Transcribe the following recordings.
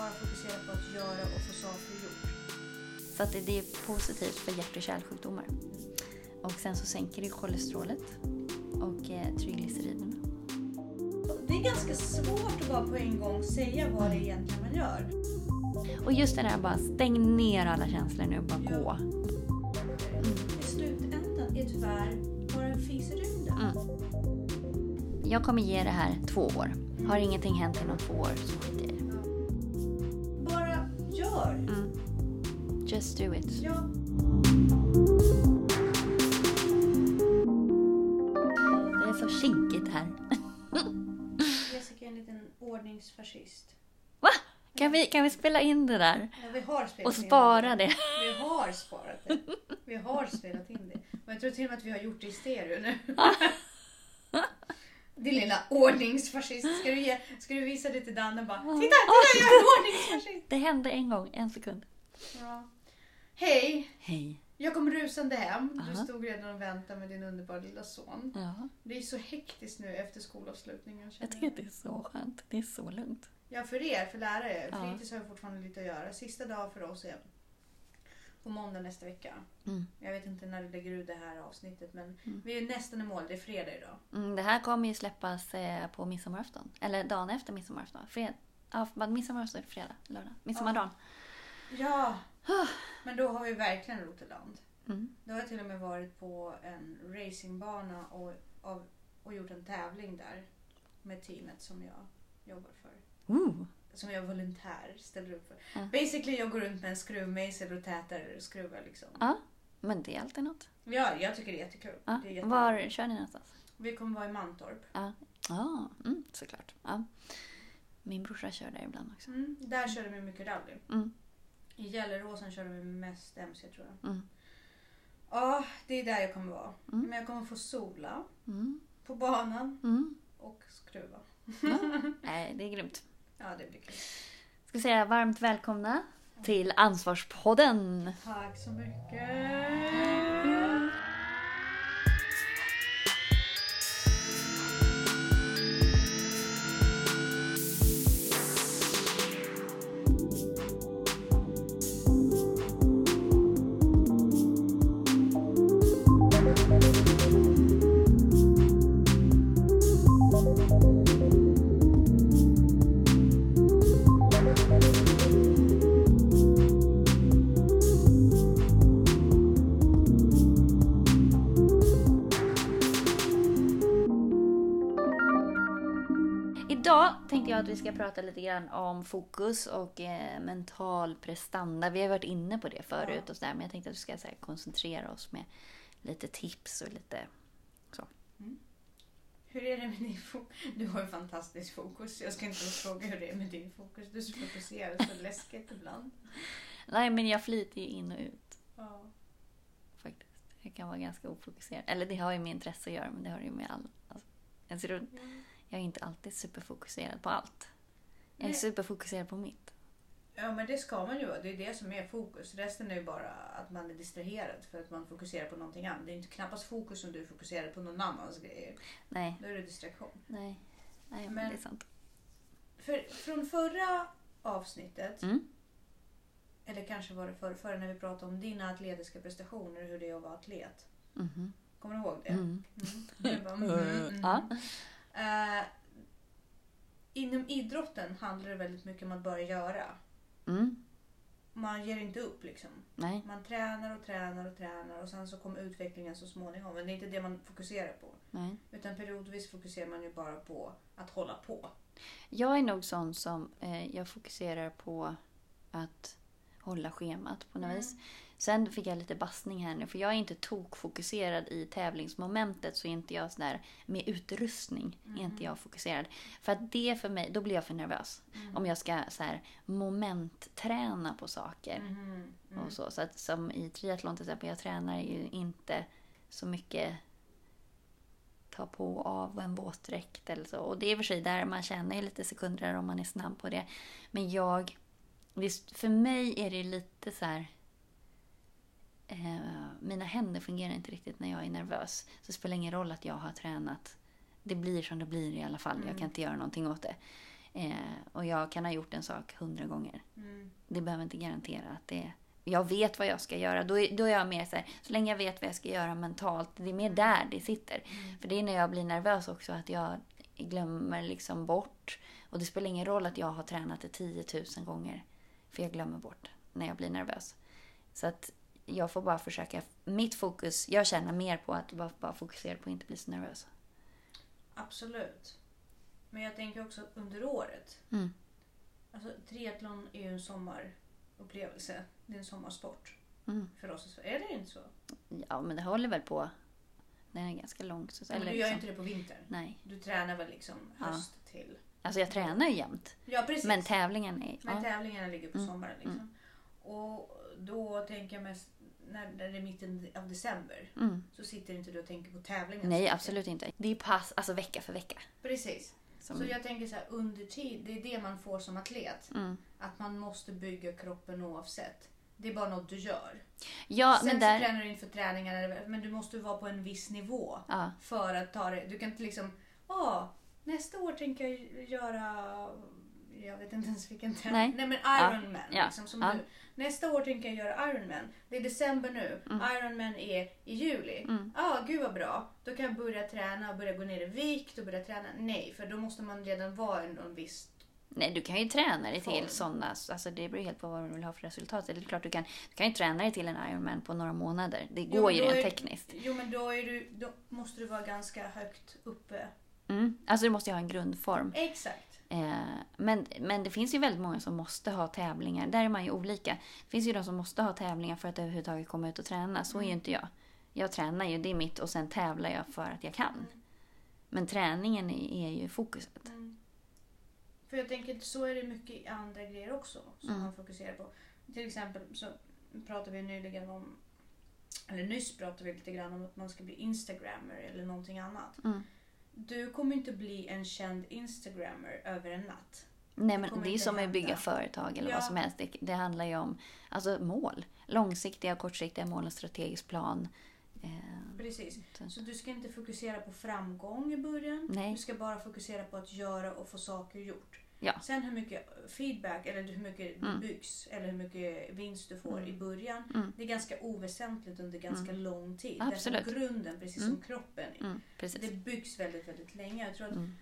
bara fokusera på att göra och få saker gjort. Så att det, är positivt för hjärt och kärlsjukdomar. Och sen så sänker det kolesterolet och eh, triglyceriderna. Det är ganska svårt att bara på en gång säga vad det är egentligen man gör. Och just det där bara stäng ner alla känslor nu och bara Ja. gå. I slutändan är tyvärr bara en fis i rymden. Mm. Jag kommer ge det här två år. Har ingenting hänt inom två år så Just do it. Ja. Det är så kinkigt här. Jessica är en liten ordningsfascist. Va? Kan vi, kan vi spela in det där? Ja, vi har spelat Och in spara det? Vi har sparat det. Vi har spelat in det. Och jag tror till och med att vi har gjort det i stereo nu. Din lilla ordningsfascist. Ska du, ge, ska du visa det till Danne bara Titta, titta jag är en ordningsfascist! Det hände en gång, en sekund. Ja. Hej! Hej. Jag kom rusande hem. Du Aha. stod redan och väntade med din underbara lilla son. Ja, Det är så hektiskt nu efter skolavslutningen. känner jag tycker att det är så skönt. Det är så lugnt. Ja, för er, för lärare. Ja. Fritids har ju fortfarande lite att göra. Sista dag för oss är på måndag nästa vecka. Mm. Jag vet inte när du lägger ut det här avsnittet men Mm. vi är nästan i mål. Det är fredag idag. Mm, det här kommer ju släppas eh, på midsommarafton. Eller dagen efter midsommarafton. Fred... Ja, midsommarafton är fredag, lördag. Midsommardagen. Ja, men då har vi verkligen rott i land. Mm. Då har jag till och med varit på en racingbana och, och, och gjort en tävling där med teamet som jag jobbar för. Ooh. Som jag volontär ställer upp för. Ja. Basically jag går runt med en skruvmejsel och tätar skruvar liksom. Ja, men det är alltid något. Ja, jag tycker det är jättekul. Ja. Det är jättekul. Var kör ni någonstans? Vi kommer vara i Mantorp. Ja, ja mm, såklart. Min brorsa kör där ibland också. Mm, där körde vi mycket rally. Mm. I Gelleråsen körde vi mest MC tror jag. Mm. Ja, det är där jag kommer vara. Mm. Men jag kommer få sola Mm. på banan Mm. och skruva. Nej, det är grymt. Ja, det blir kul. Ska säga varmt välkomna till Ansvarspodden. Tack så mycket. Vi ska prata lite grann om fokus och eh, mental prestanda. Vi har varit inne på det förut Ja. och sådär, men jag tänkte att vi ska här, koncentrera oss med lite tips och lite så. Hur är det med din fokus? Du har ju fantastisk fokus. Jag ska inte ens fråga hur det är med din fokus. Du är så fokuserad, så läskigt ibland. Nej, men jag flyter ju in och ut Ja. faktiskt. Jag kan vara ganska ofokuserad. Eller det har ju med intresse att göra, men det har ju med all... Alltså, jag, tror, jag är inte alltid superfokuserad på allt. Jag är Nej. superfokuserad på mitt. Ja men det ska man ju vara. Det är det som är fokus. Resten är ju bara att man är distraherad för att man fokuserar på någonting annat. Det är inte knappast fokus om du fokuserar på någon annans grejer. Nej, Då är det distraktion. nej. Nej, men, Men- det är sant. För, från förra avsnittet, Mm. eller kanske var det förra, förra när vi pratade om dina atletiska prestationer och hur det är att vara atlet. Mhm. Kommer du ihåg det? Mm. Mm. Bara, mhm, mhm. Ja. Eh, inom idrotten handlar det väldigt mycket om att bara göra. Mm. Man ger inte upp liksom. Nej. Man tränar och tränar och tränar och sen så kommer utvecklingen så småningom. Men det är inte det man fokuserar på. Nej. Utan periodvis fokuserar man ju bara på att hålla på. Jag är nog sån som eh, jag fokuserar på att hålla schemat på något Mm. vis. Sen fick jag lite bassning här nu för jag är inte tokfokuserad i tävlingsmomentet så är inte jag sådär med utrustning är inte jag fokuserad. För att det för mig, då blir jag för nervös. Om jag ska så här, momentträna på saker. Mhm. Mm. Och så. så att som i triathlon till exempel, jag tränar ju inte så mycket ta på och av en våtdräkt eller så. Och det är i och för sig där man känner lite sekunder om man är snabb på det. Men jag, visst, för mig är det lite så här eh, mina händer fungerar inte riktigt när jag är nervös. Så det spelar ingen roll att jag har tränat. Det blir som det blir i alla fall. Jag kan inte göra någonting åt det. Eh, och jag kan ha gjort en sak hundra gånger. Mm. Det behöver inte garantera att det är... Jag vet vad jag ska göra. Då är, då är jag mer så här, så länge jag vet vad jag ska göra mentalt. Det är mer där det sitter. För det är när jag blir nervös också att jag glömmer liksom bort. Och det spelar ingen roll att jag har tränat det 10 000 gånger. För jag glömmer bort när jag blir nervös. Så att jag får bara försöka. Mitt fokus, jag känner mer på att bara, bara fokusera på att inte bli så nervös. Absolut. Men jag tänker också under året. Mm. Alltså, triathlon är ju en sommarupplevelse. Det är en sommarsport Mm. för oss. Är det inte så? Ja, men det håller väl på. Den är ganska lång. Så, Men du gör liksom, inte det på vintern. Nej. Du tränar väl liksom Ja. höst till... Alltså jag tränar ju jämt. Ja, precis. Men tävlingen är... Men Ja. tävlingarna ligger på Mm, sommaren. Liksom. Och då tänker jag mest när när det är mitten av december. Mm. Så sitter inte du och tänker på tävlingen. så Nej, absolut inte. Det är pass, alltså vecka för vecka. Precis. Som, Så jag tänker så här, under tid, det är det man får som atlet. mm. Att man måste bygga kroppen oavsett. Det är bara något du gör. Ja, Sen men så där... tränar du inför träningarna, men du måste vara på en viss nivå. Ja, För att ta det. Du kan inte liksom, åh, nästa år tänker jag göra, jag vet inte ens vilken träning. Nej. Nej men. Ironman. Ja. Liksom, som Ja. du. Nästa år tänker jag göra Ironman. Det är december nu. Ironman är i juli. Ja, Mm. ah, gud vad bra. Då kan jag börja träna och börja gå ner i vikt och börja träna. Nej, för då måste man redan vara en, en viss... nej, du kan ju träna dig till sådana, alltså det beror helt på vad du vill ha för resultat. Det är klart du kan, du kan ju träna dig till en Ironman på några månader. Det Jo, går ju men då rent tekniskt. Jo, men då, du, då måste du vara ganska högt uppe. Mm. Alltså du måste ju ha en grundform. Exakt. Eh, men, men det finns ju väldigt många som måste ha tävlingar. Där är man ju olika. Det finns ju de som måste ha tävlingar för att överhuvudtaget komma ut och träna. Så är ju inte jag. Jag tränar ju, det är mitt och sen tävlar jag för att jag kan. Men träningen är, är ju fokuset. Mm. För jag tänker så är det mycket andra grejer också som Mm. man fokuserar på. Till exempel så pratade vi nyligen om, eller nyss pratade vi lite grann om att man ska bli instagrammer eller någonting annat. Mm. Du kommer inte bli en känd instagrammer över en natt. Nej, men det är inte som att bygga företag eller Ja. vad som helst. Det, det handlar ju om alltså, mål. Långsiktiga och kortsiktiga mål och strategisk plan. Eh, Precis. Så- Så du ska inte fokusera på framgång i början. Nej. Du ska bara fokusera på att göra och få saker gjort. Ja. Sen hur mycket feedback eller hur mycket Mm. byggs eller hur mycket vinst du får Mm. i början. Mm. Det är ganska oväsentligt under ganska lång tid. Absolut. Därför grunden, precis Mm. som kroppen, mm, precis. det byggs väldigt, väldigt länge. Jag tror att Mm.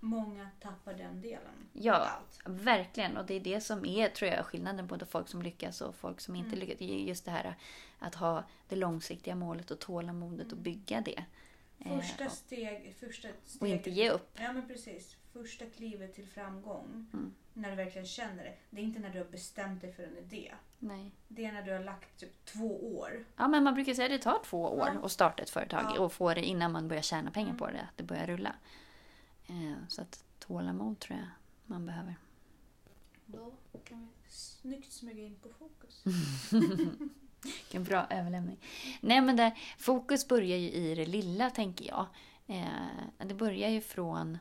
många tappar den delen. Ja. Verkligen. Och det är det som är tror jag, skillnaden på folk som lyckas och folk som inte Mm. lyckas. Just det här att ha det långsiktiga målet och tålamodet och Mm. bygga det. Eh, Första och- steg, första steg, och inte ge upp. Ja men precis. Första klivet till framgång. Mm. När du verkligen känner det. Det är inte när du har bestämt dig för en idé. Nej. Det är när du har lagt typ två år. Ja, men man brukar säga att det tar två år Ja. att starta ett företag Ja. och få det innan man börjar tjäna pengar Mm. på det, att det börjar rulla. Eh, så att tålamod tror jag man behöver. Då kan vi snyggt smyga in på fokus. Vilken bra överlämning. Nej, men det, fokus börjar ju i det lilla, tänker jag. Eh, det börjar ju från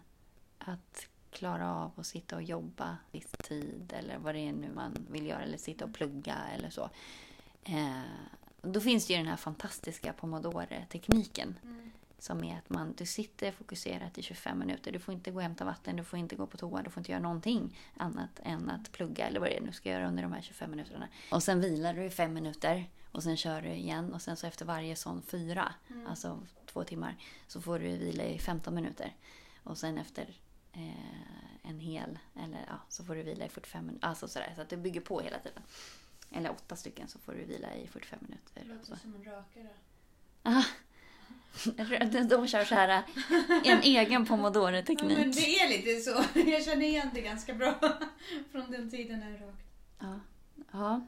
att klara av att sitta och jobba viss tid eller vad det är nu man vill göra, eller sitta och plugga eller så. Eh, då finns det ju den här fantastiska Pomodore-tekniken Mm. som är att man, du sitter fokuserat i 25 minuter. Du får inte gå och hämta vatten, du får inte gå på toa, du får inte göra någonting annat än att plugga eller vad det är du ska göra under de här 25 minuterna. Och sen vilar du i fem minuter och sen kör du igen och sen så efter varje sån fyra, Mm. alltså två timmar, så får du vila i 15 minuter. Och sen efter eh, en hel, eller ja, så får du vila i 45 minuter. Alltså sådär, så att det bygger på hela tiden. Eller åtta stycken så får du vila i 45 Det minuter. så. låter som en rökare. Ah. De kör så här en egen Ja, men pomodoro-teknik. det är lite så. Jag känner igen det ganska bra. Från den tiden när jag rökte. Ja. ja.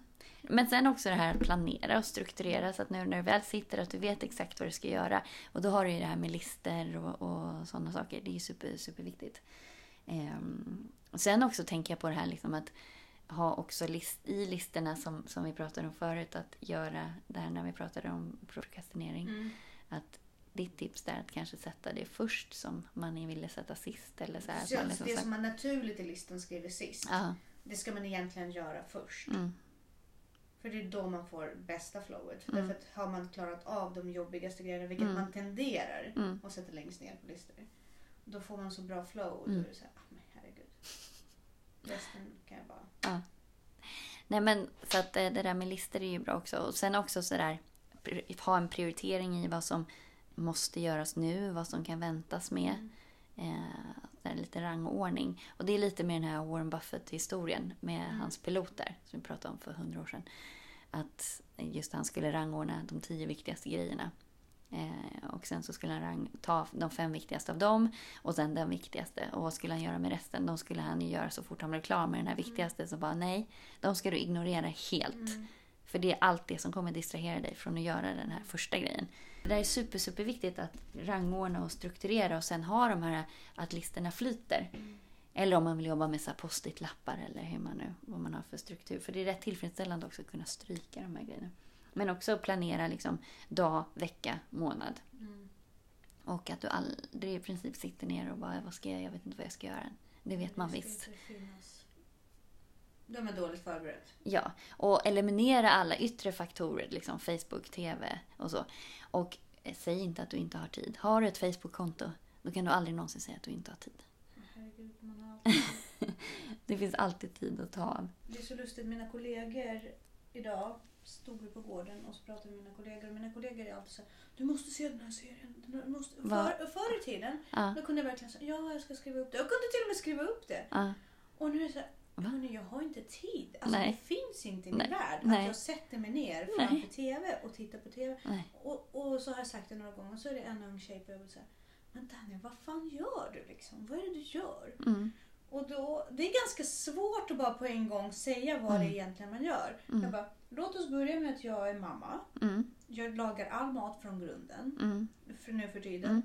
Men sen också det här att planera och strukturera så att nu när du väl sitter att du vet exakt vad du ska göra. Och då har du ju det här med lister och, och sådana saker. Det är ju super, superviktigt. Och sen också tänker jag på det här liksom att ha också list, i listorna som, som vi pratade om förut att göra det här när vi pratade om prokrastinering. Mm. Att ditt tips är att kanske sätta det först som man ville sätta sist. Eller så här, att Så liksom det som man naturligt i listan skriver sist. Ja. Det ska man egentligen göra först. Mm. För det är då man får bästa flowet. Mm. Därför att har man klarat av de jobbigaste grejerna, vilket Mm. man tenderar Mm. att sätta längst ner på listor. Då får man så bra flow. Och Mm. då är det så här, ah, men herregud. Resten kan jag bara... Nej men så att eh, det där med listor är ju bra också. Och sen också sådär ha en prioritering i vad som måste göras nu, vad som kan väntas med. Mm. Eh, lite rangordning. Och det är lite med den här Warren Buffett-historien med Mm. hans piloter som vi pratade om för hundra år sedan. Att just han skulle rangordna de tio viktigaste grejerna. Eh, och sen så skulle han rang, ta de fem viktigaste av dem och sen den viktigaste. Och vad skulle han göra med resten? De skulle han ju göra så fort han blev klar med den här viktigaste. Så bara nej, de ska du ignorera helt. Mm. För det är allt det som kommer distrahera dig från att göra den här första grejen. Det är super, super viktigt att rangordna och strukturera och sen ha de här att listorna flyter. Eller om man vill jobba med post-it-lappar eller hur man nu, vad man har för struktur. För det är rätt tillfredsställande också att kunna stryka de här grejerna. Men också planera liksom dag, vecka, månad. Mm. Och att du aldrig i princip sitter ner och bara, vad ska jag, jag vet inte vad jag ska göra. Det vet man visst. finnas- De är dåligt förberett. Ja, och eliminera alla yttre faktorer, liksom Facebook, TV och så. Och eh, säg inte att du inte har tid. Har du ett Facebook-konto, då kan du aldrig någonsin säga att du inte har tid. Herregud, man har alltid... Det finns alltid tid att ta av. Det är så lustigt, mina kollegor idag stod vi på gården och så pratade med mina kollegor och mina kollegor är alltid så här, du måste se den här serien. Du måste... För, förr i tiden Ja, då kunde jag verkligen säga, ja jag ska skriva upp det. Jag kunde till och med skriva upp det. ja, Och nu är det så här? Hörni, jag har inte tid. Alltså, Nej. Det finns inte i Nej. min värld Nej. att jag sätter mig ner Nej. framför TV och tittar på TV. nej. Och, och så har jag sagt det några gånger och så är det en ung tjej på jobbet så här, men Daniel vad fan gör du liksom? Vad är det du gör? Mm, Och då, det är ganska svårt att bara på en gång säga vad det Mm. egentligen man gör. Mm. Jag bara, låt oss börja med att jag är mamma. mm, Jag lagar all mat från grunden mm, för nu för tiden.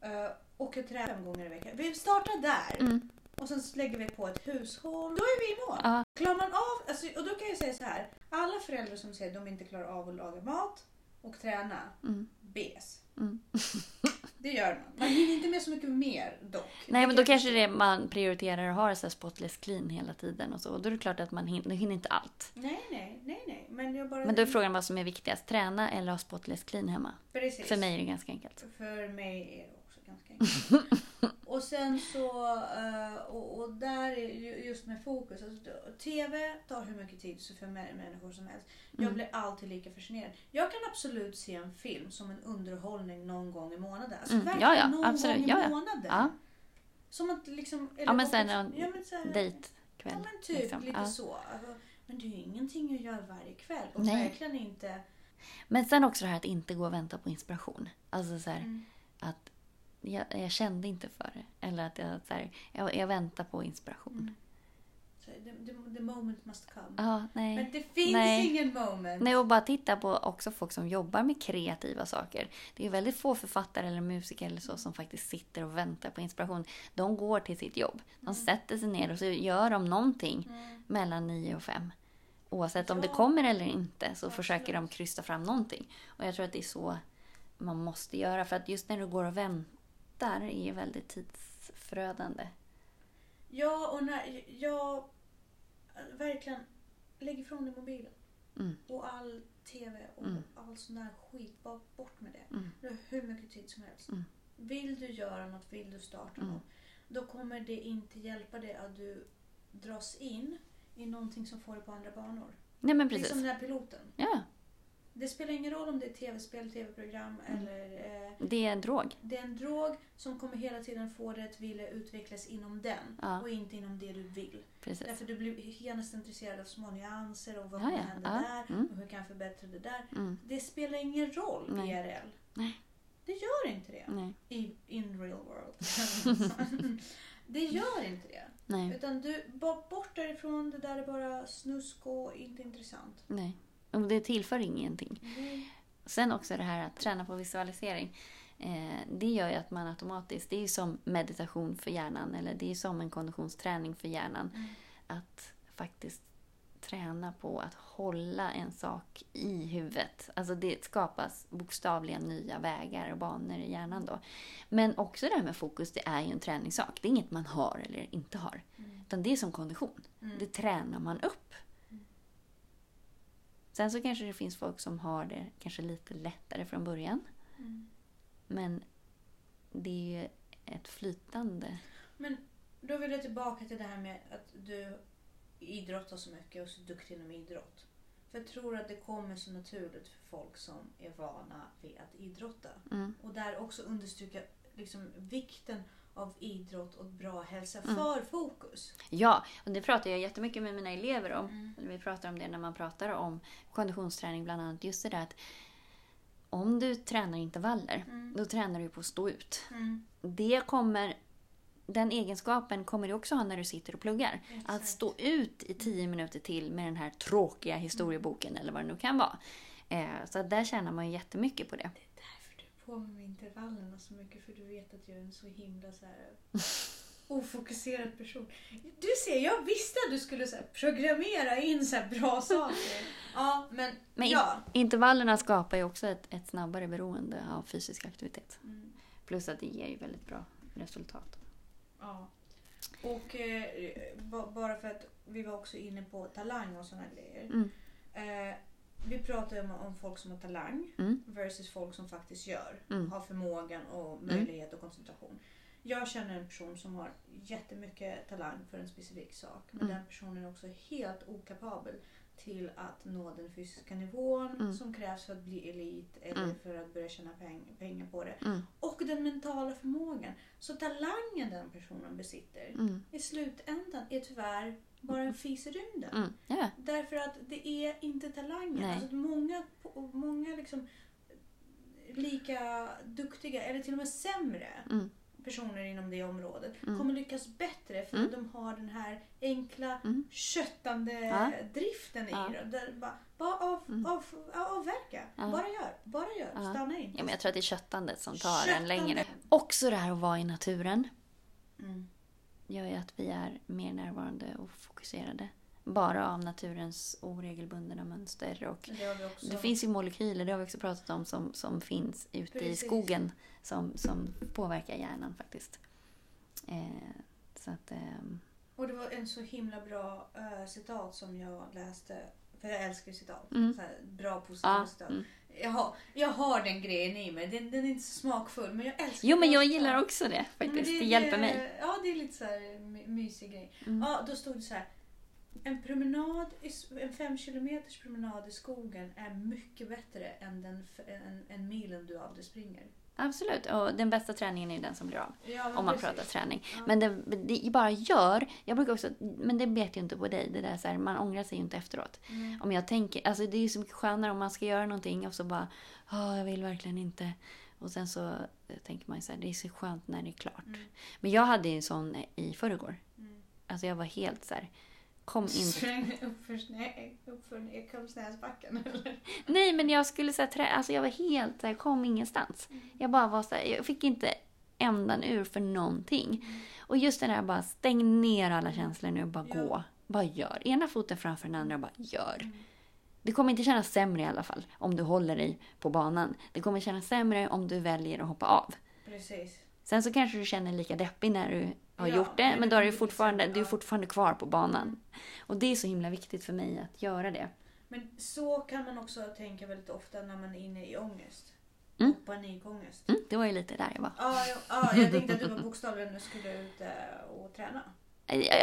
Eh, och jag tränar fem gånger i veckan. Vi startar där. Och sen lägger vi på ett hushåll. Då är vi i mål. Ja, Klarar man av, alltså, och då kan jag säga så här. Alla föräldrar som säger att de inte klarar av att laga mat och träna, mm, bes. mm. Det gör man. Man hinner inte med så mycket mer dock. Nej, men då kanske det är man prioriterar att ha så här spotless clean hela tiden och så. Och då är det klart att man hinner, hinner inte allt. Nej, nej, nej, nej. Men jag bara... Men då är frågan vad som är viktigast. Träna eller ha spotless clean hemma? Precis. För mig är det ganska enkelt. För mig är det också ganska enkelt. Och sen så, eh, och, och där är ju just med fokus. Alltså, TV tar hur mycket tid så för mä- människor som helst. Jag Mm. blir alltid lika fascinerad. Jag kan absolut se en film som en underhållning någon gång i månaden. Alltså Mm, verkligen ja, ja, någon absolut, gång i ja, månaden. Ja, Som att liksom... Ja, men sen en ja, dejtkväll. Ja men typ liksom. lite så. Alltså, Men det är ju ingenting att göra varje kväll. Och Nej. verkligen inte... Men sen också det här att inte gå och vänta på inspiration. Alltså så här, Mm. att jag, jag kände inte för det. Eller att jag, så här, jag, jag väntar på inspiration. Mm. Så, the, the, the moment must come. Ja, nej. Men det finns Nej. ingen moment. Nej, och bara titta på också folk som jobbar med kreativa saker. Det är väldigt få författare eller musiker eller så som faktiskt sitter och väntar på inspiration. De går till sitt jobb. De sätter sig ner och så gör de någonting Mm. mellan nio och fem. Oavsett om det Ja. kommer eller inte så Absolut. försöker de krysta fram någonting. Och jag tror att det är så man måste göra. För att just när du går och väntar är ju väldigt tidsförödande. Ja, och när jag verkligen lägger ifrån dig mobilen. Mm. Och all TV och Mm. all sån där skit. Bara bort med det. Mm. Du har hur mycket tid som helst. Mm. Vill du göra något, vill du starta Mm. något. Då kommer det inte hjälpa dig att du dras in i någonting som får dig på andra banor. Nej men Det är precis. som den här piloten. Ja, Det spelar ingen roll om det är tv-spel, tv-program Mm. eller eh, det är en drog. det är en drog som kommer hela tiden få dig att vilja utvecklas inom den Ja. och inte inom det du vill. Precis. Därför du blir genast intresserad av små nyanser och vad Ja, kommer ja. Ja. där Mm. och hur kan jag förbättra det där. Mm. Det spelar ingen roll Nej. IRL. Nej. Det gör inte det. Nej. I, in real world. det gör inte det. Nej. Utan du, bort därifrån, det där är bara snusk och inte intressant. Nej. Och det tillför ingenting. Nej. Sen också det här att träna på visualisering. Eh, det gör ju att man automatiskt, det är ju som meditation för hjärnan eller det är som en konditionsträning för hjärnan. Mm. Att faktiskt träna på att hålla en sak i huvudet. Alltså det skapas bokstavligen nya vägar och banor i hjärnan då. Men också det här med fokus, det är ju en träningssak. Det är inget man har eller inte har. Mm. Utan det är som kondition. Mm. Det tränar man upp. Sen så kanske det finns folk som har det kanske lite lättare från början. Mm. Men det är ju ett flytande. Men Då vill jag tillbaka till det här med att du idrottar så mycket och så duktig inom idrott. För jag tror att det kommer så naturligt för folk som är vana vid att idrotta. Mm. Och där också understryka liksom, vikten av idrott och bra hälsa Mm. för fokus. Ja, och det pratar jag jättemycket med mina elever om. Mm. Vi pratar om det när man pratar om konditionsträning bland annat. Just det där att om du tränar intervaller, Mm. då tränar du på att stå ut. Mm. Det kommer, den egenskapen kommer du också ha när du sitter och pluggar. Exakt. Att stå ut i tio minuter till med den här tråkiga historieboken eller vad det nu kan vara. Eh, så där tjänar man ju jättemycket på det. På med intervallerna så mycket. För du vet att jag är en så himla så här ofokuserad person. Du ser, jag visste att du skulle så här, programmera in så bra saker. Ja, men, Men ja. intervallerna skapar ju också ett, ett snabbare beroende av fysisk aktivitet. Mm, Plus att det ger ju väldigt bra resultat. ja. Och eh, ba- bara för att vi var också inne på talang och sådana grejer. Mm. Eh, vi pratar ju om, om folk som har talang Mm. versus folk som faktiskt gör. Mm. Har förmågan och möjlighet och koncentration. Jag känner en person som har jättemycket talang för en specifik sak. Men Mm. den personen är också helt okapabel till att nå den fysiska nivån Mm. som krävs för att bli elit eller Mm. för att börja tjäna peng, pengar på det. Mm. Och den mentala förmågan. Så talangen den personen besitter Mm. i slutändan är tyvärr bara en fis i rymden. Mm. Ja. Därför att det är inte talangen. Alltså många många liksom lika duktiga eller till och med sämre Mm. personer inom det området Mm. kommer lyckas bättre för Mm. att de har den här enkla Mm. köttande Ja. driften i Ja. det. Där bara, bara av, Mm. av, avverka. Ja. Bara gör. Bara gör. Stanna inte. Ja, men jag tror att det är köttandet som tar en Köttande. längre. Också det här att vara i naturen Mm. Gör ju att vi är mer närvarande och fokuserade. Bara av naturens oregelbundna mönster. Och Det det finns ju molekyler, det har vi också pratat om, som, som finns ute i Precis. skogen som, som påverkar hjärnan faktiskt. Eh, så att, ehm, Och det var en så himla bra eh, citat som jag läste. För jag älskar citat. Mm. Bra positiva ja, citat. mm. Jag, har, jag har den grejen i mig. Den, den är inte så smakfull men jag älskar Jo, men jag gillar också det faktiskt. Det, hjälper mig. Ja, det är lite så här my- mysig grej. Mm. Ja, då stod det så här. En promenad, en fem kilometers promenad i skogen är mycket bättre än den en, en milen du aldrig springer. Absolut. Och den bästa träningen är den som blir av. Ja, Om man precis. pratar träning. Ja. Men det, det bara gör. Jag brukar också, men det vet ju inte på dig. Det där så här, man ångrar sig ju inte efteråt. Mm. Om jag tänker, alltså det är ju så mycket skönare om man ska göra någonting och så bara, ja jag vill verkligen inte. Och sen så eh, tänker man så här, det är så skönt när det är klart. Mm. Men jag hade ju en sån i förrgår. Mm. Alltså jag var helt så här, kom inte. Uppför, snä, uppför Ekerholmsnäsbacken eller? Nej men jag skulle säga trä, alltså jag var helt här, kom ingenstans. Jag bara var så här, jag fick inte ändan ur för någonting. Och just det där bara stäng ner alla känslor nu och bara Ja. gå. Bara gör. Ena foten framför den andra och bara gör. Mm. Det kommer inte kännas sämre i alla fall om du håller dig på banan. Det kommer kännas sämre om du väljer att hoppa av. Precis. Sen så kanske du känner lika deppig när du har Ja, gjort det, men då är du fortfarande, du är fortfarande kvar på banan. Och det är så himla viktigt för mig att göra det. Men så kan man också tänka väldigt ofta när man är inne i ångest. Mm. Panikångest. Mm, det var ju lite där jag var. Ja, jag, ja, jag tänkte att du var bokstavligen skulle ut eh, och träna.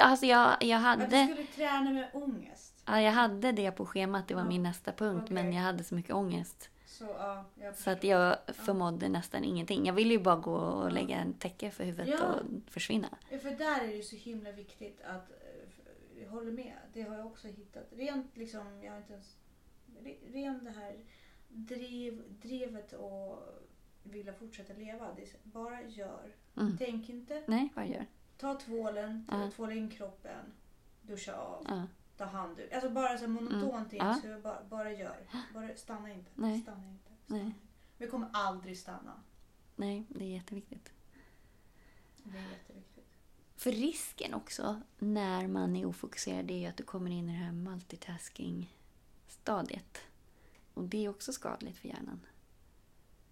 Alltså jag, jag, Att du hade, skulle träna med ångest. ja, jag hade det på schemat, det var min nästa punkt. okej. Men jag hade så mycket ångest. Så ja, jag Så att jag förmådde nästan ingenting. Jag ville ju bara gå och Ja. lägga en täcke för huvudet Ja. och försvinna. Ja, för där är det ju så himla viktigt att, eh, jag håller med, det har jag också hittat. Rent liksom, jag har inte ens, re- rent det här driv, drivet och vilja fortsätta leva. Bara gör. Mm. Tänk inte. Nej, vad gör? Ta tvålen, Ja. tvåla in kroppen, duscha av, Ja. Ta handduk. Alltså bara så monotont Mm. in, så bara, bara gör. Bara stanna inte. Nej. Stanna inte. Nej. Stanna. inte. Vi kommer aldrig stanna. Nej, det är jätteviktigt. Det är jätteviktigt. För risken också när man är ofokuserad är ju att du kommer in i det här multitasking-stadiet. Och det är också skadligt för hjärnan.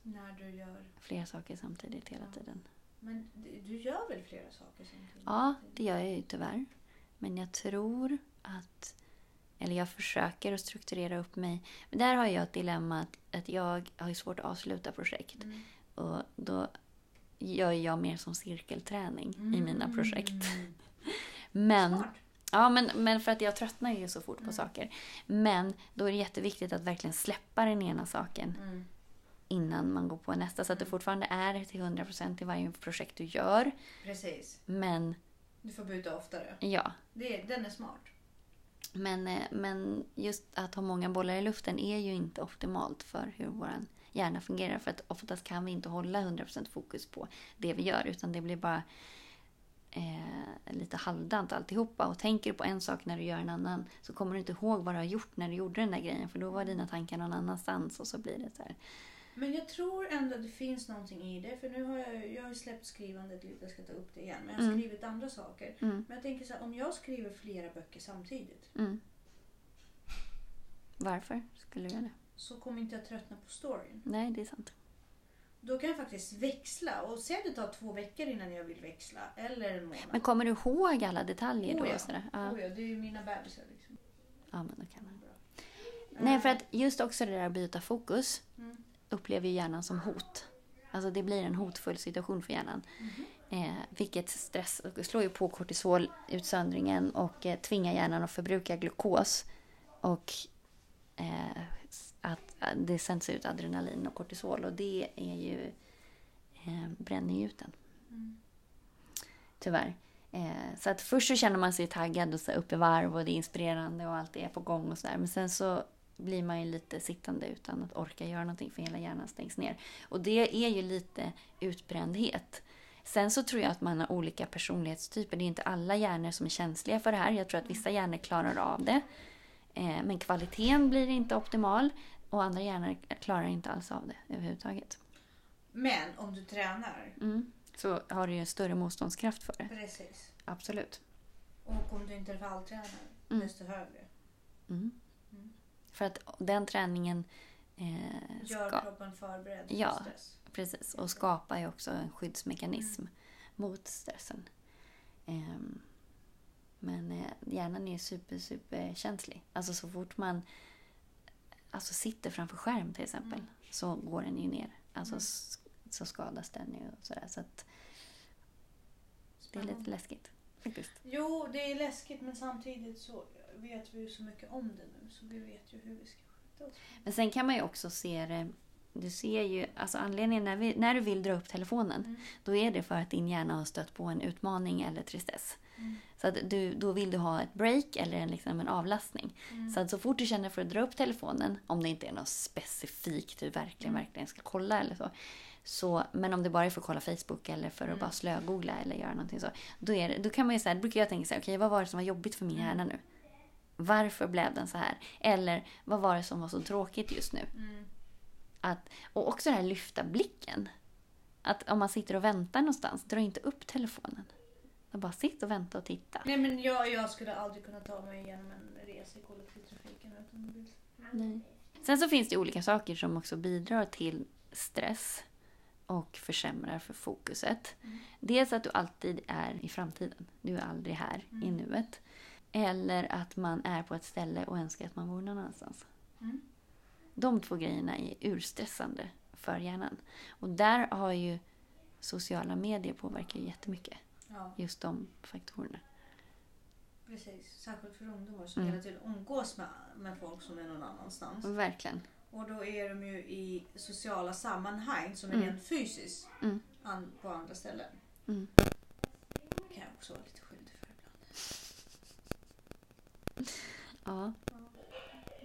När du gör Flera saker samtidigt hela Ja. tiden. Men du du gör väl flera saker samtidigt? Ja, det gör jag ju tyvärr. Men jag tror att... Eller jag försöker att strukturera upp mig. Men där har jag ett dilemma att, att jag har svårt att avsluta projekt. Mm. Och då gör jag mer som cirkelträning i mina projekt. Mm. Men, Smart. ja, men, men för att jag tröttnar ju så fort på Mm. saker. Men då är det jätteviktigt att verkligen släppa den ena saken Mm. innan man går på nästa. Så att det fortfarande är till 100% i varje projekt du gör. Precis. Men Du får byta oftare. ja, Det, den är smart men, eh, men just att ha många bollar i luften är ju inte optimalt för hur vår hjärna fungerar. För att oftast kan vi inte hålla 100% fokus på det vi gör. Utan det blir bara eh, lite halvdant alltihopa. Och tänker du på en sak när du gör en annan så kommer du inte ihåg vad du har gjort när du gjorde den där grejen. För då var dina tankar någon annanstans och så blir det så här. Men jag tror ändå att det finns någonting i det. För nu har jag, jag har släppt skrivandet lite, jag ska ta upp det igen. Men jag har Mm. skrivit andra saker. Mm, Men jag tänker så här, om jag skriver flera böcker samtidigt mm. Varför skulle du göra det? så kommer inte jag tröttna på storyn. Nej, det är sant. Då kan jag faktiskt växla. Och säg att det tar två veckor innan jag vill växla. Eller en månad. Men kommer du ihåg alla detaljer då? Oh ja. och sådär? Ja. Oh ja, det är ju mina bebisar liksom. ja, men då kan man. Nej, för att just också det där att byta fokus Mm. Upplever ju hjärnan som hot. Alltså det blir en hotfull situation för hjärnan. Mhm. Eh, vilket stress, slår ju på kortisolutsöndringen och eh, tvingar hjärnan att förbruka glukos. Och eh, att, att det sänds ut adrenalin och kortisol och det är ju eh, bränner ju ut den. Mm. Tyvärr. Eh, så att först så känner man sig taggad och så upp i varv och det är inspirerande och allt är på gång och sådär. Men sen så blir man ju lite sittande utan att orka göra någonting för hela hjärnan stängs ner. Och det är ju lite utbrändhet. Sen så tror jag att man har olika personlighetstyper. Det är inte alla hjärnor som är känsliga för det här. Jag tror att vissa hjärnor klarar av det. Eh, men kvaliteten blir inte optimal. Och andra hjärnor klarar inte alls av det överhuvudtaget. Men om du tränar. Mm. Så har du ju en större motståndskraft för det. Precis. Absolut. Och om du intervalltränar Mm. desto högre. Mm. Mm. För att den träningen eh, Gör ska, kroppen förberedd för Ja. stress. precis, och skapar ju också en skyddsmekanism mot stressen. Ehm, men eh, hjärnan är super, super känslig. Alltså så fort man alltså, sitter framför skärm till exempel Mm. så går den ju ner. Alltså Mm. så skadas den ju och sådär. Så att det är lite läskigt faktiskt. Jo, det är läskigt men samtidigt så vet vi ju så mycket om det nu så vi vet ju hur vi ska skydda oss. Men sen kan man ju också se det. Du ser ju, alltså anledningen när, vi, när du vill dra upp telefonen, Mm. då är det för att din hjärna har stött på en utmaning eller tristess. Mm. Så att du, då vill du ha ett break eller en, liksom en avlastning. Mm. Så att så fort du känner för att dra upp telefonen, om det inte är något specifikt du verkligen, Mm. verkligen ska kolla eller så. så. Men om det bara är för att kolla Facebook eller för att Mm. bara slögoogla eller göra någonting så. Då, är det, då kan man ju säga, brukar jag tänka så här, okej vad var det som var jobbigt för min Mm. hjärna nu? Varför blev den så här? Eller vad var det som var så tråkigt just nu? Mm. Att, och också det här lyfta blicken. Att om man sitter och väntar någonstans, dra inte upp telefonen. Utan bara sitt och vänta och titta. Nej men jag, jag skulle aldrig kunna ta mig igenom en resa i kollektivtrafiken utan bil. Nej. Sen så finns det olika saker som också bidrar till stress och försämrar för fokuset. Mm. Dels att du alltid är i framtiden. Du är aldrig här i Mm. nuet. Eller att man är på ett ställe och önskar att man vore någon annanstans. Mm. De två grejerna är urstressande för hjärnan. Och där har ju sociala medier påverkar ju jättemycket. Ja, Just de faktorerna. precis. Särskilt för ungdomar som Mm. hela tiden umgås med, med folk som är någon annanstans. Verkligen. Och då är de ju i sociala sammanhang som är Mm. rent fysiskt Mm. på andra ställen. Mm. Det kan jag också vara lite skyldig för ibland. Ja.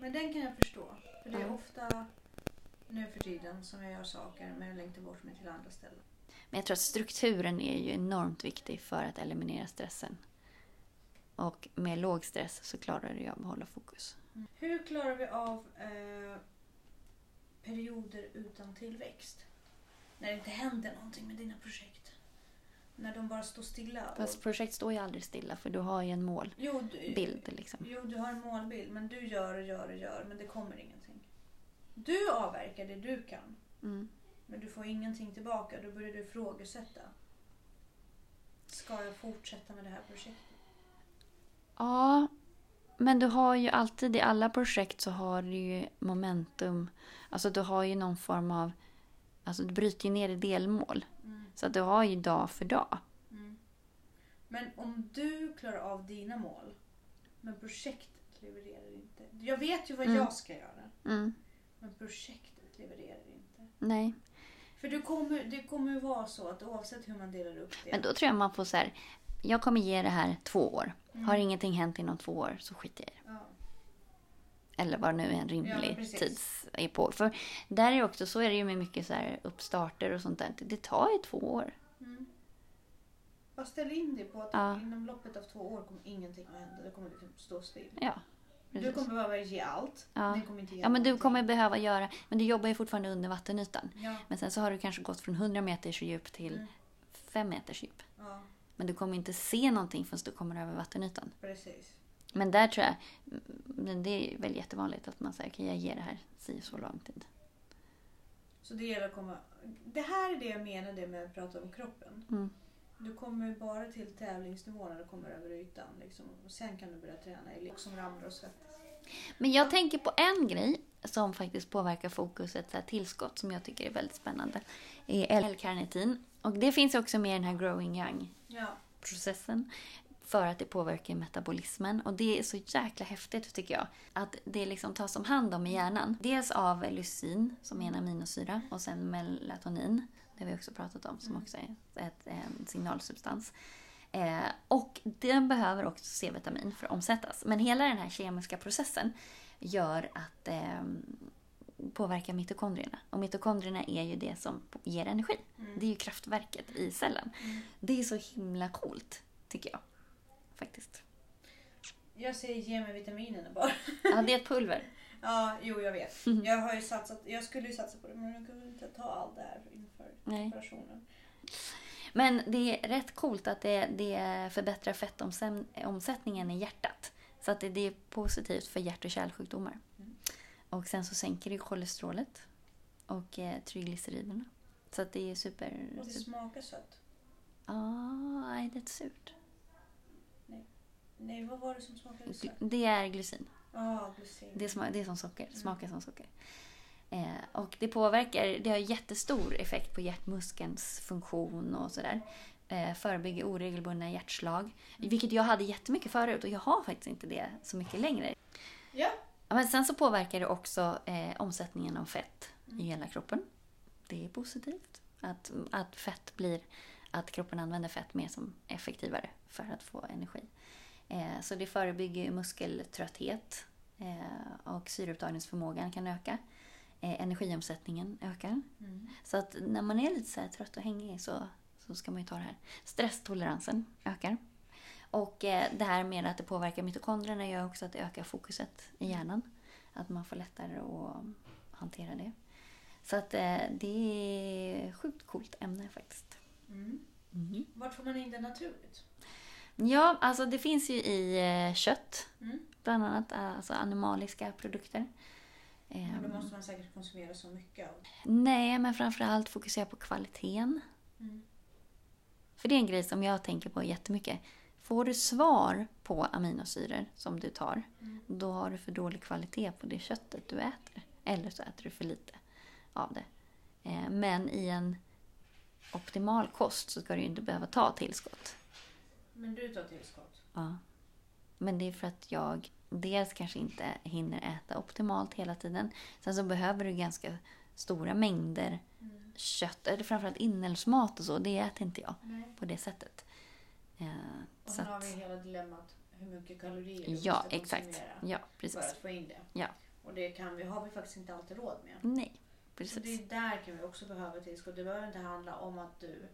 Men den kan jag förstå. För det är Ja. ofta nu för tiden som jag gör saker men jag längtar bort mig till andra ställen. Men jag tror att strukturen är ju enormt viktig för att eliminera stressen. Och med låg stress så klarar du av att hålla fokus. Hur klarar vi av eh, perioder utan tillväxt? När det inte händer någonting med dina projekt. När de bara står stilla. och- Fast projekt står ju aldrig stilla för du har ju en målbild. jo, Liksom. jo, du har en målbild men du gör och gör och gör men det kommer ingenting. Du avverkar det du kan Mm. men du får ingenting tillbaka. Då börjar du ifrågasätta. Ska jag fortsätta med det här projektet? Ja, men du har ju alltid i alla projekt så har du ju momentum. Alltså du har ju någon form av... Alltså du bryter ju ner i delmål. Mm. Så att du har ju dag för dag. Mm. Men om du klarar av dina mål, men projektet levererar inte. Jag vet ju vad Mm. jag ska göra, Mm. men projektet levererar inte. Nej. För det kommer, det kommer vara så att oavsett hur man delar upp det. Men då tror jag man får så här. Jag kommer ge det här två år. Mm. Har ingenting hänt inom två år så skiter jag i det. ja. Eller vad nu en Ja, rimlig precis. tids är på. För där är också, så är det ju med mycket så här uppstarter och sånt där. Det tar ju två år. Mm. Bara ställ in dig på att Ja. inom loppet av två år kommer ingenting att hända. Det kommer liksom stå still. Ja. Du kommer behöva ge allt. Ja. det kommer inte ge Ja men du kommer behöva göra, men du jobbar ju fortfarande under vattenytan. Ja. Men sen så har du kanske gått från 100 meters djup till Mm. 5 meters djup. ja, Men du kommer inte se någonting förrän du kommer över vattenytan. precis. Men där tror jag, men det är väl jättevanligt att man säger okej jag ger det här si så lång tid. Så det gäller att komma... Det här är det jag menade med att prata om kroppen. Mm. Du kommer bara till tävlingsnivå när du kommer över ytan. Liksom. Och sen kan du börja träna i som ramlar och svettas. Men jag tänker på en grej som faktiskt påverkar fokuset, så här tillskott som jag tycker är väldigt spännande. är L-karnitin. Och det finns också med i den här growing young Ja. processen för att det påverkar metabolismen. Och det är så jäkla häftigt tycker jag. Att det liksom tas om hand om i hjärnan. Dels av lysin som är en aminosyra och sen melatonin. Det har vi också pratat om som också är ett, en signalsubstans. Eh, och den behöver också C-vitamin för att omsättas. Men hela den här kemiska processen gör att eh, påverkar mitokondrierna. Och mitokondrierna är ju det som ger energi. Det är ju kraftverket i cellen. Det är så himla coolt, tycker jag. Faktiskt. Jag säger ge mig vitaminerna bara. Ja, det är ett pulver. Ja, jo jag vet. Mm. Jag har ju satsat, jag skulle ju satsa på det men jag kunde inte ta allt det här inför Nej. operationen. Men det är rätt coolt att det, det förbättrar fettomsättningen i hjärtat. Så att det, det är positivt för hjärt och kärlsjukdomar. Mm. Och sen så sänker det kolesterolet och eh, triglyceriderna. Så att det är super... Och det super smakar sött. ah, är det surt? Nej, vad var det som smakade sött? Det är glycin. Ja, glycin. Det, sma, det är som socker, Mm. smakar som socker. Eh, och det påverkar, det har jättestor effekt på hjärtmuskelns funktion och sådär. Eh, förebygger oregelbundna hjärtslag. Vilket jag hade jättemycket förut och jag har faktiskt inte det så mycket längre. Ja. Men sen så påverkar det också eh, omsättningen av fett i hela kroppen. Det är positivt. Att, att fett blir, att kroppen använder fett mer som effektivare för att få energi. Eh, så det förebygger muskeltrötthet eh, och syreupptagningsförmågan kan öka. Eh, energiomsättningen ökar. Mm. Så att när man är lite så trött och hängig så, så ska man ju ta det här. Stresstoleransen ökar. Och det här med att det påverkar mitokondrierna gör också att det ökar fokuset i hjärnan. Att man får lättare att hantera det. Så att det är sjukt coolt ämne faktiskt. Mm. Vart får man in det naturligt? Ja, alltså det finns ju i eh, kött. Mm. Bland annat alltså animaliska produkter. Men Ehm, då måste man säkert konsumera så mycket av. Nej, men framförallt fokusera på kvaliteten. Mm. För det är en grej som jag tänker på jättemycket. Får du svar på aminosyror som du tar, Mm. då har du för dålig kvalitet på det köttet du äter. Eller så äter du för lite av det. Eh, Men i en optimal kost så ska du inte behöva ta tillskott. Men du tar tillskott? Ja. Men det är för att jag dels kanske inte hinner äta optimalt hela tiden. Sen så behöver du ganska stora mängder Mm. kött, eller framförallt inälvsmat och så. Det äter inte jag Nej. på det sättet. Eh, Och så sen har vi hela dilemmat hur mycket kalorier du ja, måste exakt. konsumera Ja, för precis. att få in det. Ja. Och det kan vi, har vi faktiskt inte alltid råd med. Nej, Så precis. det är där kan vi också behöva tillskott. Det behöver inte handla om att du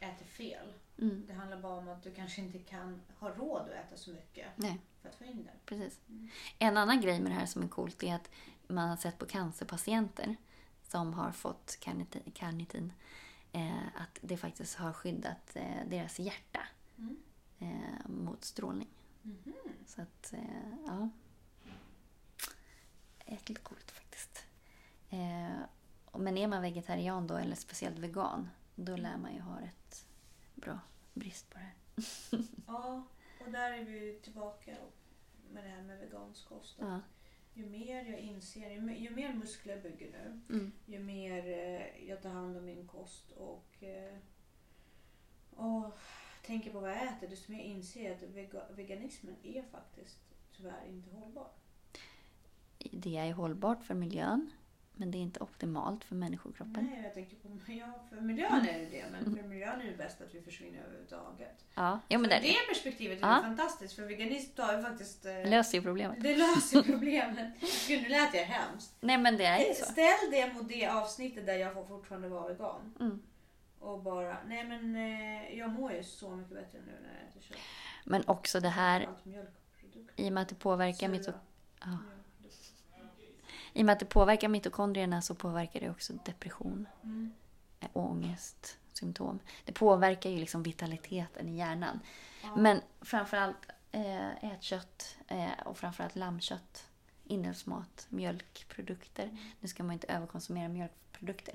äter fel. Mm, Det handlar bara om att du kanske inte kan ha råd att äta så mycket nej, för att få in det. precis. Mm. En annan grej med det här som är coolt är att man har sett på cancerpatienter som har fått karnitin, karnitin eh, att det faktiskt har skyddat eh, deras hjärta Mm. eh, mot strålning. Mhm. Så att, eh, ja. Jäkligt coolt faktiskt. Eh, men är man vegetarian då, eller speciellt vegan, då lär man ju ha rätt bra brist på det här. Ja, och där är vi tillbaka med det här med vegansk kost. Ja. Ju mer jag inser, ju mer, ju mer muskler jag bygger nu, Mm. ju mer eh, jag tar hand om min kost och eh, och tänker på vad jag äter desto mer inser jag att vega- veganismen är faktiskt tyvärr inte hållbar. Det är hållbart för miljön, men det är inte optimalt för människokroppen. Nej, jag tänker på ja, för miljön är det det men för miljön är det bäst att vi försvinner överhuvudtaget. Ja, ja men Så det, det perspektivet är Ja. fantastiskt för veganism tar ju faktiskt eh, löser ju problemet. Det löser problemet. Gud, nu lät jag hemskt. Nej, men det är ju så. Ställ det mot det avsnittet där jag får fortfarande vara vegan. Mm. Och bara, nej men eh, jag mår ju så mycket bättre nu när jag äter kött. Men också det här, i och med att det påverkar, Sura ja. I och med att det påverkar mitokondrierna så påverkar det också depression, Mm. eh, ångest, symptom. Det påverkar ju liksom vitaliteten i hjärnan. Ja. Men framförallt eh, ät kött eh, och framförallt lammkött, inälvsmat, mjölkprodukter. Nu ska man inte överkonsumera mjölkprodukter.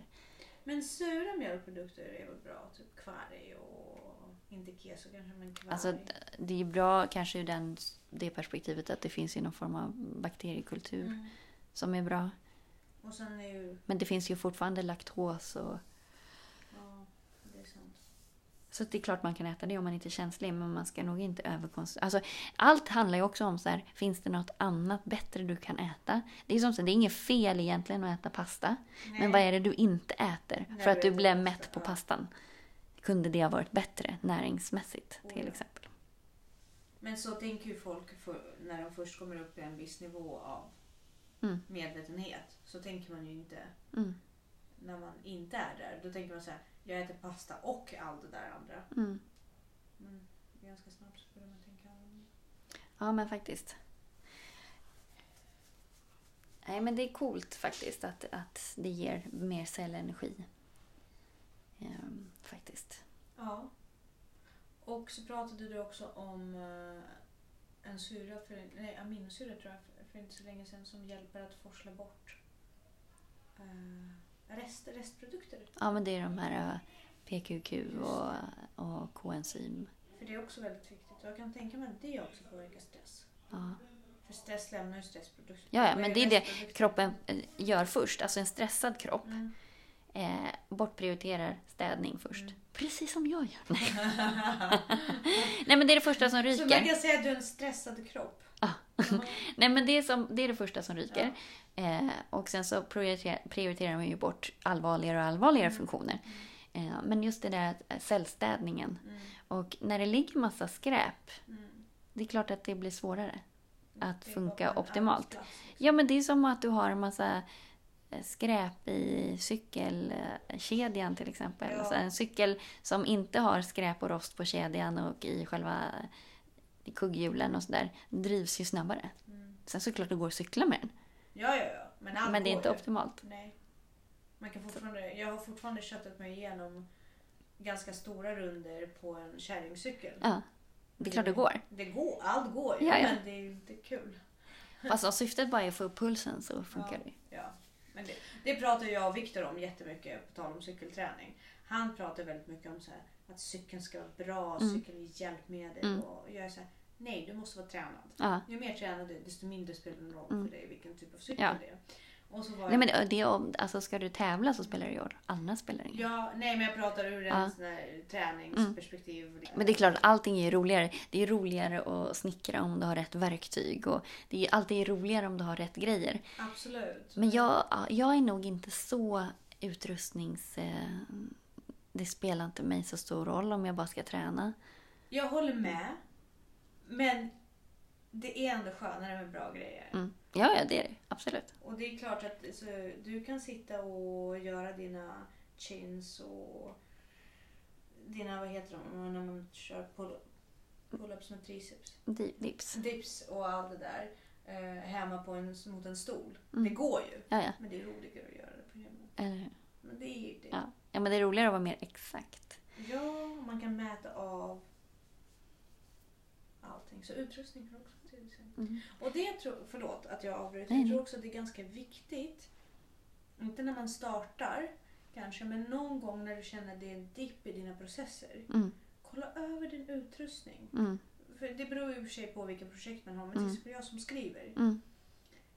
Men sura mjölkprodukter är väl bra? Typ kvarg och inte keso kanske men kvarg. Alltså, det är bra kanske ur den, det perspektivet att det finns ju någon form av bakteriekultur mm. Som är bra. Är ju, Men det finns ju fortfarande laktos och ja det är sant. Så det är klart man kan äta det om man inte är känslig, men man ska nog inte överkonsumera. Alltså, allt handlar ju också om så här, finns det något annat bättre du kan äta? Det är som så, det är inget fel egentligen att äta pasta. Nej. Men vad är det du inte äter? Nej, för att du blev mätt på pastan. Kunde det ha varit bättre näringsmässigt Oh, till ja. exempel? Men så tänker ju folk för, när de först kommer upp i en viss nivå av Mm. medvetenhet. Så tänker man ju inte Mm. när man inte är där. Då tänker man så här, jag äter pasta och allt det där andra. Mm. Men ganska snabbt så börjar man tänka. Ja, men faktiskt. Nej, men det är coolt faktiskt att, att det ger mer cellenergi. Ehm, faktiskt. Ja. Och så pratade du också om eh, en syra, för, nej aminosyra tror jag, för, inte så länge sedan som hjälper att forsla bort eh, rest, restprodukter. Ja, men det är de här eh, PQQ och, och koenzym. För det är också väldigt viktigt. Och jag kan tänka mig att det också påverkar stress. Ja. För stress lämnar ju stressprodukter. Ja, ja, men det är det kroppen eh, gör först. Alltså en stressad kropp Mm. eh, bortprioriterar städning först. Mm. Precis som jag gör. Nej. Nej, men det är det första som Så man ryker. kan säga att du är en stressad kropp. Ja. Nej, men det är, som, det är det första som ryker. Eh, och sen så prioriterar, prioriterar man ju bort allvarligare och allvarligare Mm. funktioner. Eh, men just det där cellstädningen. Mm. Och när det ligger massa skräp, Mm. det är klart att det blir svårare. Att Det är funka optimalt. Ja, men det är som att du har en massa eh, skräp i cykelkedjan till exempel. Ja. Alltså en cykel som inte har skräp och rost på kedjan och i själva i kugghjulen och sådär drivs ju snabbare. Mm. Sen såklart det går att cykla med den. Ja, ja, ja. Men, allt Men det är inte ju. optimalt. Nej. Man kan fortfarande, jag har fortfarande köttat mig igenom ganska stora runder på en kärringcykel. Ja, det är klart det går. Det går, allt går ju, Ja, ja. men det är inte kul. Fast om syftet bara är att få upp pulsen så funkar Ja. det. Ja. Men det, det pratar jag och Viktor om jättemycket på tal om cykelträning. Han pratar väldigt mycket om så här, att cykeln ska vara bra, Mm. cykeln är hjälpmedel. Mm. Och jag är så här, nej du måste vara tränad. Ja. Ju mer tränad du är, desto mindre spelar det roll Mm. för dig vilken typ av cykel Ja. det är. Och så var Nej, men det, om- alltså, ska du tävla så spelar det ju roll. Annars spelar det ingen. Ja, nej men jag pratar ur en Ja. sån här träningsperspektiv. Men det är klart, allting är roligare. Det är roligare att snickra om du har rätt verktyg. Och det är alltid roligare om du har rätt grejer. Absolut. Men jag, ja, jag är nog inte så utrustnings... Eh, det spelar inte mig så stor roll om jag bara ska träna. Jag håller med. Men det är ändå skönare med bra grejer. Mm. Ja, ja, det är det. Absolut. Och det är klart att så, du kan sitta och göra dina chins och dina, vad heter de, när man kör pull- pull-ups med triceps. Di- Dips. Dips och allt det där eh, hemma på en, mot en stol. Mm. Det går ju. Ja, ja. Men det är roligare att göra det på hemmet. Eller hur? Men det är ju det. Ja. ja, men det är roligare att vara mer exakt. Ja, man kan mäta av allting. Så utrustning kan också till. Mm. Och det tror, förlåt att jag avbryter. Jag tror också att det är ganska viktigt. Inte när man startar kanske, men någon gång när du känner att det är en dipp i dina processer. Mm. Kolla över din utrustning. Mm. För det beror ju i och för sig på vilka projekt man har. Men Mm. till exempel jag som skriver. Mm.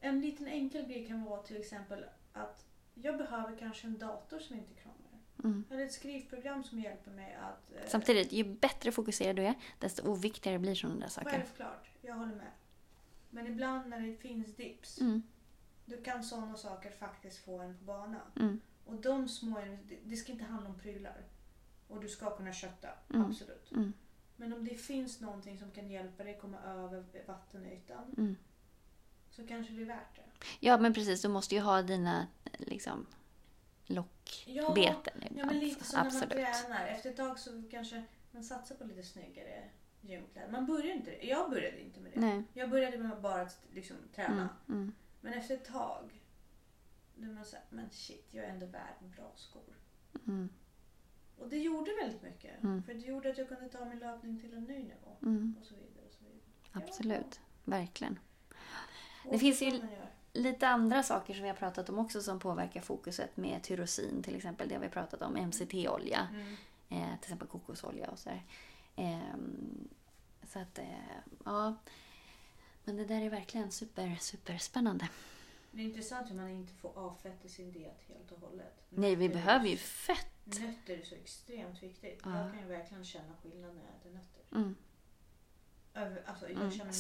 En liten enkel grej kan vara till exempel att jag behöver kanske en dator som inte krånglar. Mm. Jag har ett skrivprogram som hjälper mig att... eh, Samtidigt, ju bättre fokuserad du är, desto oviktigare blir sådana där saker. Självklart, jag håller med. Men ibland när det finns dips, Mm, då kan sådana saker faktiskt få en på bana. mm, Och de små, det- ska inte handla om prylar. Och du ska kunna kötta, Mm. absolut. mm, Men om det finns någonting som kan hjälpa dig komma över vattenytan mm. så kanske det är värt det. Ja, men precis. Du måste ju ha dina liksom, lockbeten. Ja, men lite som när man Absolut. tränar. Efter ett tag så kanske man satsar på lite snyggare gymkläder. Man börjar inte. Jag började inte med det. Nej. Jag började med att bara liksom, träna. Mm, mm, Men efter ett tag, då man såhär, men shit, jag är ändå värd bra skor. mm, Och det gjorde väldigt mycket. Mm. För det gjorde att jag kunde ta min löpning till en ny nivå. mm. Och så vidare. Och så vidare. Absolut. Verkligen. Och Det finns ju-. Lite andra saker som vi har pratat om också som påverkar fokuset med tyrosin till exempel. Det har vi pratat om. MCT-olja. Mm. Eh, till exempel kokosolja och sådär. Ehm, så att, eh, ja. Men det där är verkligen super, super spännande. Det är intressant hur man inte får av fett i sin diet helt och hållet. Nej, vi Nötter behöver ju fett. Nötter är så extremt viktigt. Ja. Jag kan ju verkligen känna skillnad när jag äter nötter. Mm. Över, alltså, jag Mm. känner mig-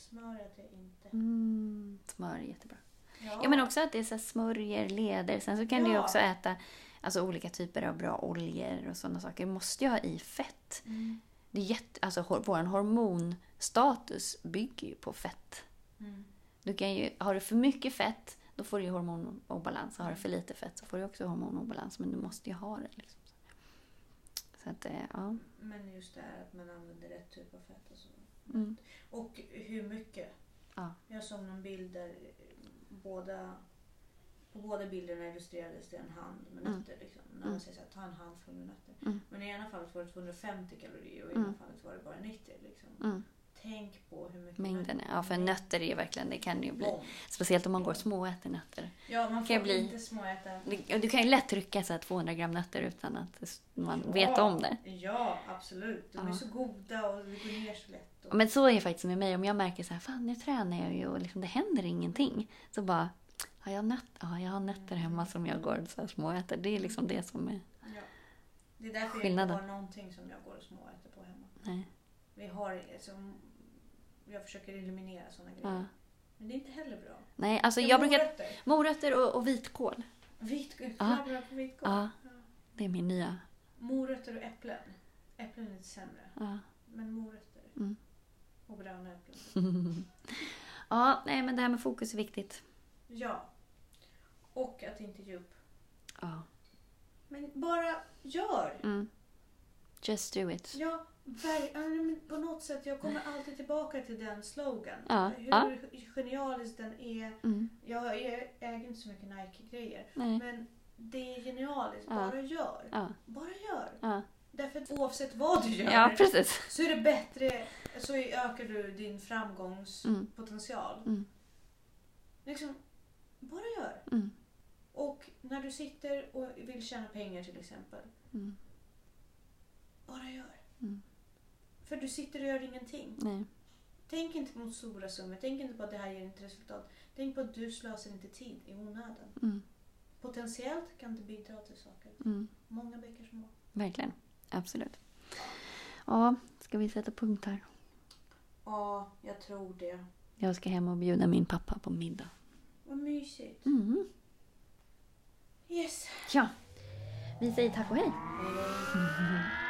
Smör. Äter jag inte. Mm. Smör är jättebra. Ja. Ja, men också att det är så smörjer, leder. Sen så kan du Ja. också äta alltså, olika typer av bra oljor och sådana saker. Du måste ju ha i fett. Mm. Det är jätte, alltså, hor- vår hormonstatus bygger ju på fett. Mm. Du kan ju, har du för mycket fett, då får du ju hormonobalans. Har du för lite fett så får du också hormonobalans. Men du måste ju ha det. Liksom. Så att, eh, ja. Men just det här att man använder rätt typ av fett och så. Mm. Och hur mycket. Ja. Jag såg någon bild där eh, båda, på båda bilderna illustrerades det en hand med Mm. nötter. Liksom. När Mm. man säger så här, ta en handfull med nötter. Mm. Men i ena fallet var det 250 kalorier och i Mm. ena fallet var det bara 90. Liksom. Mm. Tänk på hur mycket Mängden, nötter- ja för nötter är verkligen, det kan ju bli. Bomb. Speciellt om man går små och äter nötter. Ja, man Kan får bli- inte småäta. Du, du kan ju lätt trycka så här 200 gram nötter utan att man Ja, vet om det. Ja, absolut. De är Ja. så goda och det går ner så lätt. Och... Men så är det faktiskt med mig. Om jag märker så här, fan nu tränar jag ju och liksom, det händer ingenting. Så bara, har jag, nöt, ja, jag har nötter hemma som jag går så här småäter. Det är liksom det som är... Ja. Det är därför Skillnaden. jag inte har någonting som jag går och småäter på hemma. Nej. Vi har liksom, jag försöker eliminera sådana grejer. Ja. Men det är inte heller bra. Nej, alltså jag brukar... morötter. Morötter och, och vitkål. Vitkål. På vitkål. Ja. Det är min nya. Morötter och äpplen. Äpplen är lite sämre. Ja. Men morötter. Mm. Och gröna äpplen. ja, nej men det här med fokus är viktigt. Ja. Och att inte ge upp. Ja. Men bara gör. Mm. Just do it. Ja, på något sätt. Jag kommer alltid tillbaka till den slogan. Ja, Hur ja. genialisk den är. Mm. Jag äger inte så mycket Nike-grejer. Men det är genialiskt. Ja. Bara gör. Ja. Bara gör. Ja. Därför att oavsett vad du gör ja, precis. så är det bättre. Så ökar du din framgångspotential. Mm. Liksom, bara gör. Mm. Och när du sitter och vill tjäna pengar till exempel. Mm. Bara gör. För du sitter och gör ingenting. Nej. Tänk inte på stora summor. Tänk inte på att det här ger inte resultat. Tänk på att du slösar inte tid i onödan. Mm. Potentiellt kan det bidra till saker. Mm. Många bäckar små. Verkligen. Absolut. Ja, ska vi sätta punkt här? Ja, jag tror det. Jag ska hem och bjuda min pappa på middag. Vad mysigt. Mm. Yes. Ja. Vi säger tack och hej. Hej.